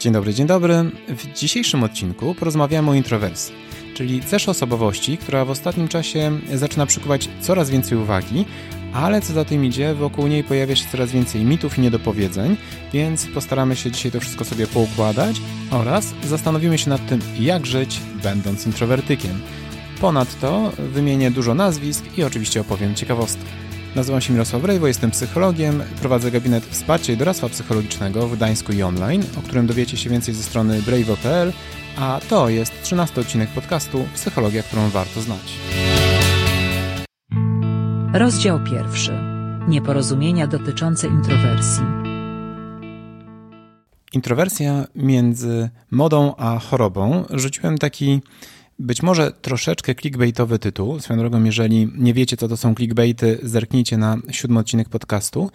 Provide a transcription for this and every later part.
Dzień dobry, dzień dobry. W dzisiejszym odcinku porozmawiamy o introwersji, czyli cesze osobowości, która w ostatnim czasie zaczyna przykuwać coraz więcej uwagi, ale co za tym idzie, wokół niej pojawia się coraz więcej mitów i niedopowiedzeń, więc postaramy się dzisiaj to wszystko sobie poukładać oraz zastanowimy się nad tym, jak żyć, będąc introwertykiem. Ponadto wymienię dużo nazwisk i oczywiście opowiem ciekawostkę. Nazywam się Mirosław Rejwo, jestem psychologiem, prowadzę gabinet wsparcia i doradztwa psychologicznego w Gdańsku i online, o którym dowiecie się więcej ze strony brave.pl, a to jest 13 odcinek podcastu Psychologia, którą warto znać. Rozdział pierwszy. Nieporozumienia dotyczące introwersji. Introwersja między modą a chorobą. Rzuciłem taki być może troszeczkę clickbaitowy tytuł. Swoją drogą, jeżeli nie wiecie, co to są clickbaity, zerknijcie na siódmy odcinek podcastu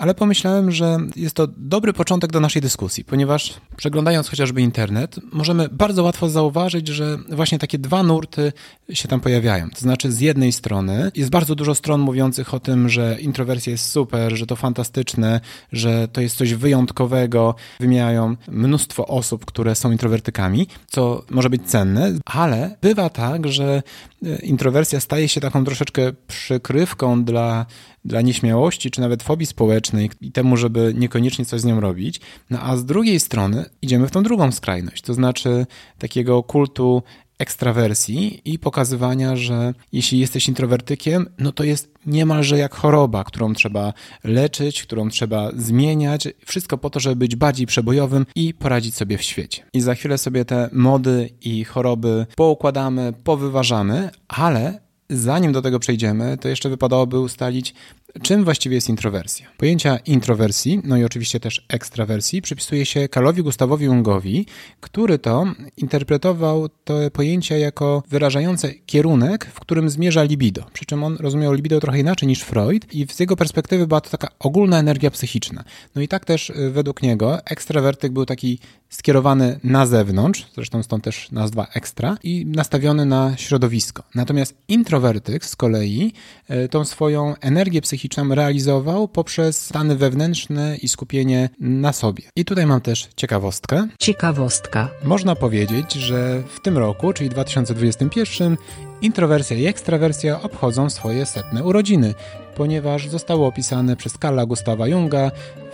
ale pomyślałem, że jest to dobry początek do naszej dyskusji, ponieważ przeglądając chociażby internet, możemy bardzo łatwo zauważyć, że właśnie takie dwa nurty się tam pojawiają. To znaczy, z jednej strony jest bardzo dużo stron mówiących o tym, że introwersja jest super, że to fantastyczne, że to jest coś wyjątkowego. Wymieniają mnóstwo osób, które są introwertykami, co może być cenne, ale bywa tak, że e, introwersja staje się taką troszeczkę przykrywką dla dla nieśmiałości czy nawet fobii społecznej i temu, żeby niekoniecznie coś z nią robić. No a z drugiej strony idziemy w tą drugą skrajność, to znaczy takiego kultu ekstrawersji i pokazywania, że jeśli jesteś introwertykiem, no to jest niemalże jak choroba, którą trzeba leczyć, którą trzeba zmieniać. Wszystko po to, żeby być bardziej przebojowym i poradzić sobie w świecie. I za chwilę sobie te mody i choroby poukładamy, powyważamy, ale zanim do tego przejdziemy, to jeszcze wypadałoby ustalić, Czym właściwie jest introwersja? Pojęcia introwersji, no i oczywiście też ekstrawersji, przypisuje się Karlowi Gustawowi Jungowi, który to interpretował te pojęcia jako wyrażające kierunek, w którym zmierza libido. Przy czym on rozumiał libido trochę inaczej niż Freud i z jego perspektywy była to taka ogólna energia psychiczna. No i tak też y, według niego ekstrawertyk był taki skierowany na zewnątrz, zresztą stąd też nazwa ekstra, i nastawiony na środowisko. Natomiast introwertyk z kolei y, tą swoją energię psychiczną psychiczną realizował poprzez stany wewnętrzne i skupienie na sobie. I tutaj mam też ciekawostkę. Ciekawostka. Można powiedzieć, że w tym roku, czyli 2021, introwersja i ekstrawersja obchodzą swoje setne urodziny, ponieważ zostały opisane przez Karla Gustawa Junga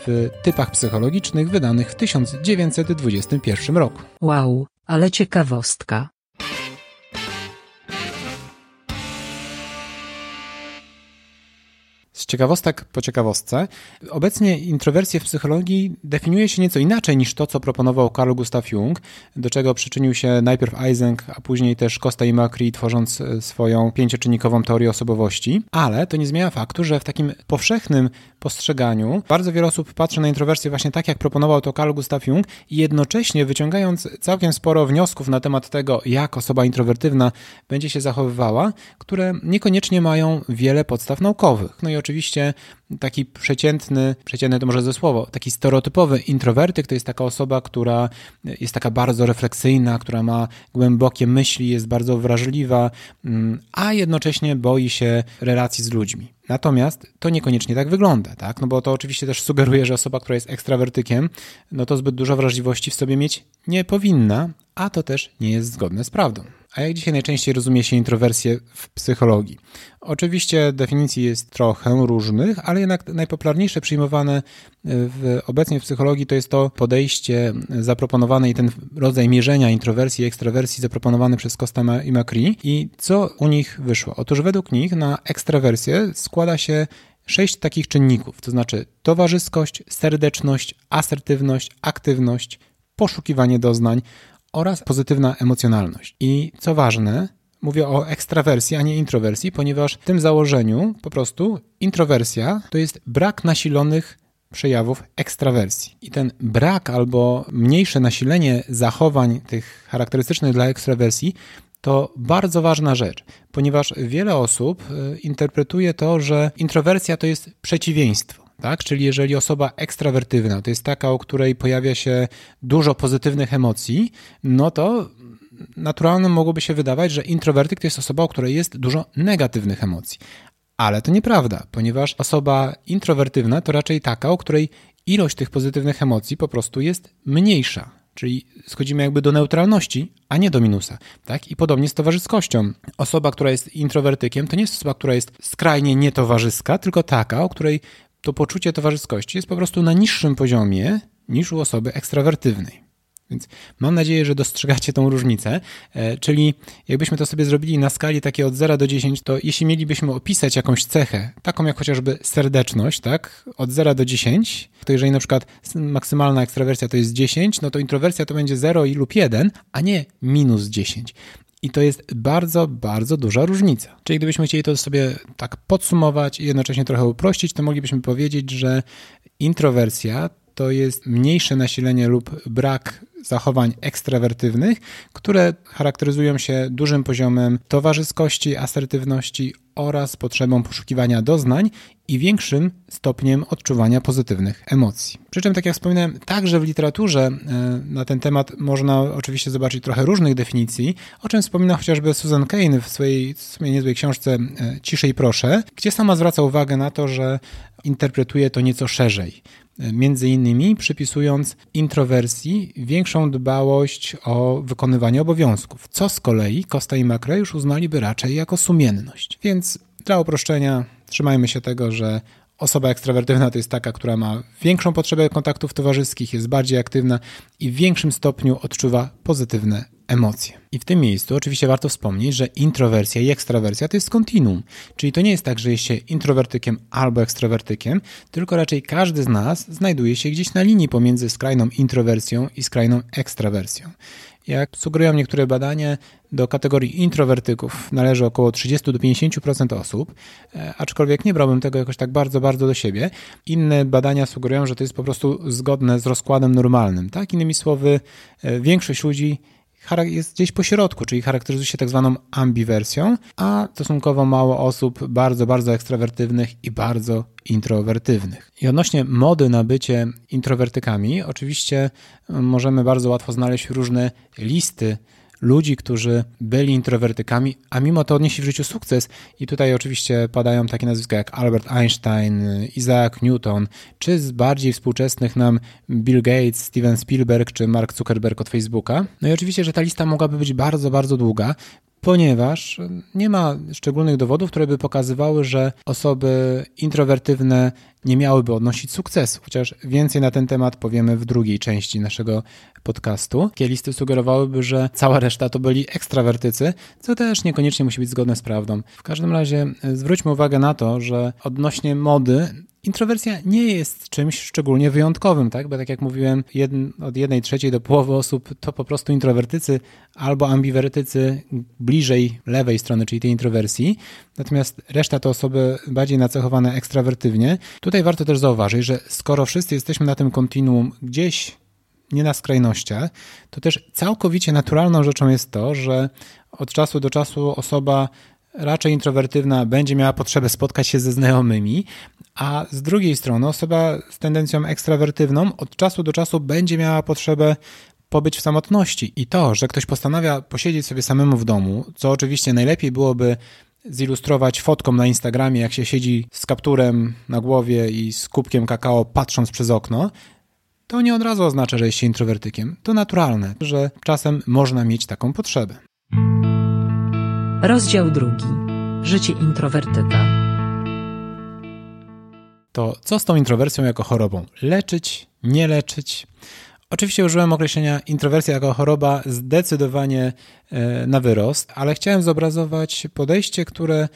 w typach psychologicznych wydanych w 1921 roku. Wow, ale ciekawostka. Ciekawostek po ciekawostce. Obecnie introwersję w psychologii definiuje się nieco inaczej niż to, co proponował Carl Gustav Jung, do czego przyczynił się najpierw Eysenck, a później też Costa i Macri, tworząc e, swoją pięcioczynnikową teorię osobowości. Ale to nie zmienia faktu, że w takim powszechnym postrzeganiu bardzo wiele osób patrzy na introwersję właśnie tak, jak proponował to Carl Gustav Jung i jednocześnie wyciągając całkiem sporo wniosków na temat tego, jak osoba introwertywna będzie się zachowywała, które niekoniecznie mają wiele podstaw naukowych. No i oczywiście taki przeciętny, przeciętny to może ze słowo, taki stereotypowy introwertyk to jest taka osoba, która jest taka bardzo refleksyjna, która ma głębokie myśli, jest bardzo wrażliwa, mm, a jednocześnie boi się relacji z ludźmi. Natomiast to niekoniecznie tak wygląda, tak? No bo to oczywiście też sugeruje, że osoba, która jest ekstrawertykiem, no to zbyt dużo wrażliwości w sobie mieć nie powinna, a to też nie jest zgodne z prawdą. A jak dzisiaj najczęściej rozumie się introwersję w psychologii? Oczywiście definicji jest trochę różnych, ale jednak najpopularniejsze przyjmowane w, obecnie w psychologii to jest to podejście zaproponowane i ten rodzaj mierzenia introwersji i ekstrawersji zaproponowany przez Costa i Macri. I co u nich wyszło? Otóż według nich na ekstrawersję składa się sześć takich czynników, to znaczy towarzyskość, serdeczność, asertywność, aktywność, poszukiwanie doznań oraz pozytywna emocjonalność. I co ważne, mówię o ekstrawersji, a nie introwersji, ponieważ w tym założeniu po prostu introwersja to jest brak nasilonych przejawów ekstrawersji. I ten brak albo mniejsze nasilenie zachowań tych charakterystycznych dla ekstrawersji to bardzo ważna rzecz, ponieważ wiele osób y, interpretuje to, że introwersja to jest przeciwieństwo tak? Czyli jeżeli osoba ekstrawertywna to jest taka, u której pojawia się dużo pozytywnych emocji, no to naturalnym mogłoby się wydawać, że introwertyk to jest osoba, u której jest dużo negatywnych emocji. Ale to nieprawda, ponieważ osoba introwertywna to raczej taka, u której ilość tych pozytywnych emocji po prostu jest mniejsza. Czyli schodzimy jakby do neutralności, a nie do minusa. Tak? I podobnie z towarzyskością. Osoba, która jest introwertykiem, to nie jest osoba, która jest skrajnie nietowarzyska, tylko taka, o której to poczucie towarzyskości jest po prostu na niższym poziomie niż u osoby ekstrawertywnej. Więc mam nadzieję, że dostrzegacie tą różnicę. E, czyli jakbyśmy to sobie zrobili na skali takiej od 0 do 10, to jeśli mielibyśmy opisać jakąś cechę, taką jak chociażby serdeczność, tak, od 0 do 10, to jeżeli na przykład maksymalna ekstrawersja to jest 10, no to introwersja to będzie 0 i lub 1, a nie minus 10. I to jest bardzo, bardzo duża różnica. Czyli gdybyśmy chcieli to sobie tak podsumować i jednocześnie trochę uprościć, to moglibyśmy powiedzieć, że introwersja to jest mniejsze nasilenie lub brak zachowań ekstrawertywnych, które charakteryzują się dużym poziomem towarzyskości, asertywności oraz potrzebą poszukiwania doznań i większym stopniem odczuwania pozytywnych emocji. Przy czym, tak jak wspominałem, także w literaturze e, na ten temat można oczywiście zobaczyć trochę różnych definicji, o czym wspomina chociażby Susan Kane w swojej, w swojej niezłej książce e, Ciszej proszę, gdzie sama zwraca uwagę na to, że interpretuje to nieco szerzej między innymi przypisując introwersji większą dbałość o wykonywanie obowiązków, co z kolei Costa i Macre już uznaliby raczej jako sumienność. Więc dla uproszczenia trzymajmy się tego, że Osoba ekstrawertywna to jest taka, która ma większą potrzebę kontaktów towarzyskich, jest bardziej aktywna i w większym stopniu odczuwa pozytywne emocje. I w tym miejscu oczywiście warto wspomnieć, że introwersja i ekstrawersja to jest kontinuum, czyli to nie jest tak, że jest się introwertykiem albo ekstrawertykiem, tylko raczej każdy z nas znajduje się gdzieś na linii pomiędzy skrajną introwersją i skrajną ekstrawersją. Jak sugerują niektóre badania, do kategorii introwertyków należy około 30 do 50% osób, e, aczkolwiek nie brałbym tego jakoś tak bardzo, bardzo do siebie. Inne badania sugerują, że to jest po prostu zgodne z rozkładem normalnym. Tak? Innymi słowy, e, większość ludzi jest gdzieś po środku, czyli charakteryzuje się tak zwaną ambiwersją, a stosunkowo mało osób bardzo, bardzo ekstrawertywnych i bardzo introwertywnych. I odnośnie mody na bycie introwertykami, oczywiście możemy bardzo łatwo znaleźć różne listy ludzi, którzy byli introwertykami, a mimo to odnieśli w życiu sukces. I tutaj oczywiście padają takie nazwiska jak Albert Einstein, Isaac Newton, czy z bardziej współczesnych nam Bill Gates, Steven Spielberg czy Mark Zuckerberg od Facebooka. No i oczywiście, że ta lista mogłaby być bardzo, bardzo długa ponieważ nie ma szczególnych dowodów, które by pokazywały, że osoby introwertywne nie miałyby odnosić sukcesu. Chociaż więcej na ten temat powiemy w drugiej części naszego podcastu. Takie listy sugerowałyby, że cała reszta to byli ekstrawertycy, co też niekoniecznie musi być zgodne z prawdą. W każdym razie zwróćmy uwagę na to, że odnośnie mody introwersja nie jest czymś szczególnie wyjątkowym, tak? Bo tak jak mówiłem, od jednej trzeciej do połowy osób to po prostu introwertycy albo ambiwertycy bliżej lewej strony, czyli tej introwersji. Natomiast reszta to osoby bardziej nacechowane ekstrawertywnie. Tutaj warto też zauważyć, że skoro wszyscy jesteśmy na tym kontinuum gdzieś nie na skrajnościach, to też całkowicie naturalną rzeczą jest to, że od czasu do czasu osoba raczej introwertywna będzie miała potrzebę spotkać się ze znajomymi, a z drugiej strony osoba z tendencją ekstrawertywną od czasu do czasu będzie miała potrzebę pobyć w samotności. I to, że ktoś postanawia posiedzieć sobie samemu w domu, co oczywiście najlepiej byłoby zilustrować fotką na Instagramie, jak się siedzi z kapturem na głowie i z kubkiem kakao patrząc przez okno, to nie od razu oznacza, że jest się introwertykiem. To naturalne, że czasem można mieć taką potrzebę. Rozdział drugi. Życie introwertyka. To co z tą introwersją jako chorobą? Leczyć, nie leczyć? Oczywiście użyłem określenia introwersja jako choroba zdecydowanie e, na wyrost, ale chciałem zobrazować podejście, które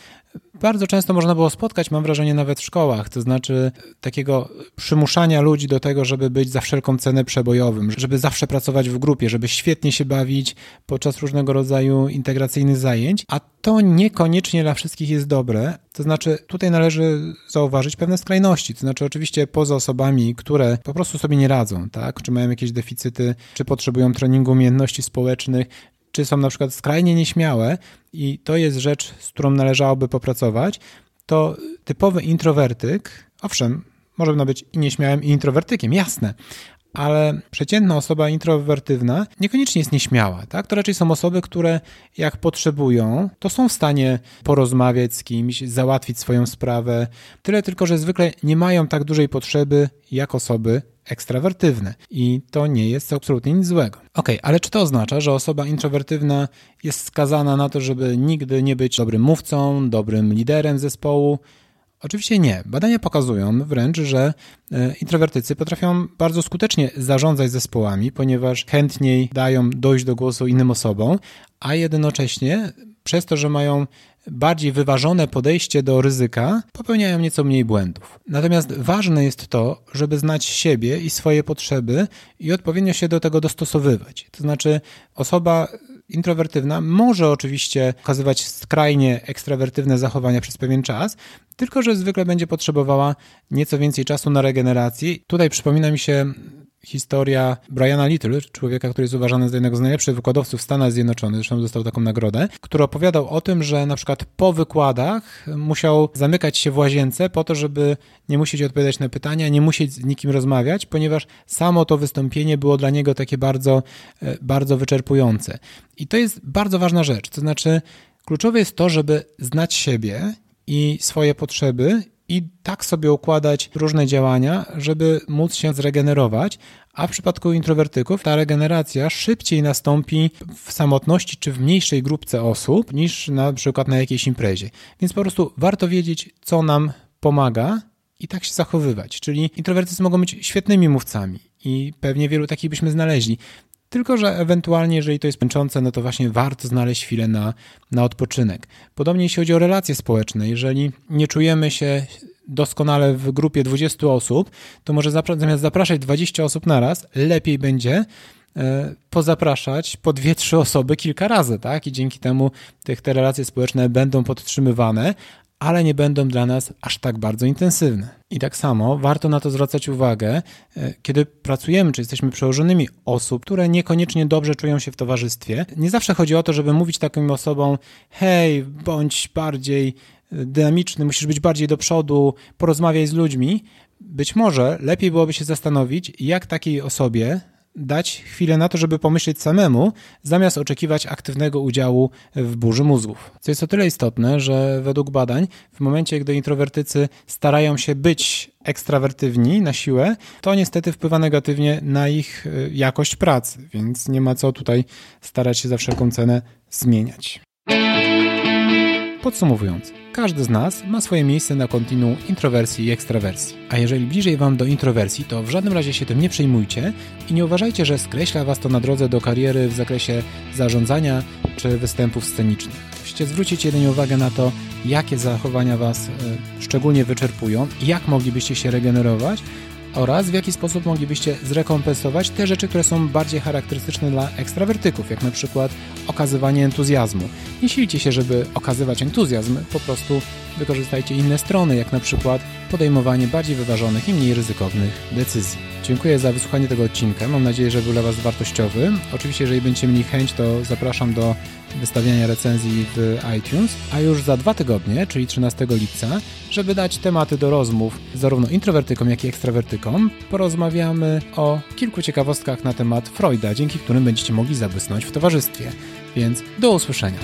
bardzo często można było spotkać, mam wrażenie, nawet w szkołach, to znaczy takiego przymuszania ludzi do tego, żeby być za wszelką cenę przebojowym, żeby zawsze pracować w grupie, żeby świetnie się bawić podczas różnego rodzaju integracyjnych zajęć, a to niekoniecznie dla wszystkich jest dobre. To znaczy, tutaj należy zauważyć pewne skrajności, to znaczy, oczywiście poza osobami, które po prostu sobie nie radzą, tak, czy mają jakieś deficyty, czy potrzebują treningu umiejętności społecznych, czy są na przykład skrajnie nieśmiałe i to jest rzecz, z którą należałoby popracować, to typowy introwertyk, owszem, może być i nieśmiałym, i introwertykiem, jasne, ale przeciętna osoba introwertywna niekoniecznie jest nieśmiała. Tak? To raczej są osoby, które jak potrzebują, to są w stanie porozmawiać z kimś, załatwić swoją sprawę. Tyle tylko, że zwykle nie mają tak dużej potrzeby jak osoby ekstrawertywne i to nie jest absolutnie nic złego. Ok, ale czy to oznacza, że osoba introwertywna jest skazana na to, żeby nigdy nie być dobrym mówcą, dobrym liderem zespołu? Oczywiście nie. Badania pokazują wręcz, że e, introwertycy potrafią bardzo skutecznie zarządzać zespołami, ponieważ chętniej dają dojść do głosu innym osobom, a jednocześnie przez to, że mają bardziej wyważone podejście do ryzyka, popełniają nieco mniej błędów. Natomiast ważne jest to, żeby znać siebie i swoje potrzeby i odpowiednio się do tego dostosowywać. To znaczy, osoba introwertywna może oczywiście okazywać skrajnie ekstrawertywne zachowania przez pewien czas, tylko że zwykle będzie potrzebowała nieco więcej czasu na regenerację. Tutaj przypomina mi się historia Briana Little, człowieka, który jest uważany za jednego z najlepszych wykładowców w Stanach Zjednoczonych, zresztą dostał taką nagrodę, który opowiadał o tym, że na przykład po wykładach musiał zamykać się w łazience po to, żeby nie musieć odpowiadać na pytania, nie musieć z nikim rozmawiać, ponieważ samo to wystąpienie było dla niego takie bardzo, e, bardzo wyczerpujące. I to jest bardzo ważna rzecz, to znaczy kluczowe jest to, żeby znać siebie i swoje potrzeby i tak sobie układać różne działania, żeby móc się zregenerować, a w przypadku introwertyków ta regeneracja szybciej nastąpi w samotności czy w mniejszej grupce osób niż na przykład na jakiejś imprezie. Więc po prostu warto wiedzieć, co nam pomaga i tak się zachowywać. Czyli introwertycy mogą być świetnymi mówcami i pewnie wielu takich byśmy znaleźli. Tylko, że ewentualnie, jeżeli to jest męczące, no to właśnie warto znaleźć chwilę na, na odpoczynek. Podobnie jeśli chodzi o relacje społeczne. Jeżeli nie czujemy się doskonale w grupie 20 osób, to może zamiast zapraszać 20 osób naraz, lepiej będzie e, pozapraszać po dwie, trzy osoby kilka razy, tak? I dzięki temu te relacje społeczne będą podtrzymywane, ale nie będą dla nas aż tak bardzo intensywne. I tak samo warto na to zwracać uwagę, e, kiedy pracujemy, czy jesteśmy przełożonymi osób, które niekoniecznie dobrze czują się w towarzystwie. Nie zawsze chodzi o to, żeby mówić takim osobom: hej, bądź bardziej e, dynamiczny, musisz być bardziej do przodu, porozmawiaj z ludźmi. Być może lepiej byłoby się zastanowić, jak takiej osobie dać chwilę na to, żeby pomyśleć samemu, zamiast oczekiwać aktywnego udziału w burzy mózgów. Co jest o tyle istotne, że według badań, w momencie, gdy introwertycy starają się być ekstrawertywni na siłę, to niestety wpływa negatywnie na ich y, jakość pracy, więc nie ma co tutaj starać się za wszelką cenę zmieniać. Podsumowując, każdy z nas ma swoje miejsce na kontinuum introwersji i ekstrawersji. A jeżeli bliżej Wam do introwersji, to w żadnym razie się tym nie przejmujcie i nie uważajcie, że skreśla Was to na drodze do kariery w zakresie zarządzania czy występów scenicznych. Musicie zwrócić jedynie uwagę na to, jakie zachowania Was y, szczególnie wyczerpują i jak moglibyście się regenerować, oraz w jaki sposób moglibyście zrekompensować te rzeczy, które są bardziej charakterystyczne dla ekstrawertyków, jak na przykład okazywanie entuzjazmu. Nie silcie się, żeby okazywać entuzjazm, po prostu wykorzystajcie inne strony, jak na przykład podejmowanie bardziej wyważonych i mniej ryzykownych decyzji. Dziękuję za wysłuchanie tego odcinka. Mam nadzieję, że był dla Was wartościowy. Oczywiście, jeżeli będziecie mieli chęć, to zapraszam do wystawiania recenzji w iTunes, a już za dwa tygodnie, czyli 13 lipca, żeby dać tematy do rozmów zarówno introwertykom, jak i ekstrawertykom, porozmawiamy o kilku ciekawostkach na temat Freuda, dzięki którym będziecie mogli zabłysnąć w towarzystwie. Więc do usłyszenia.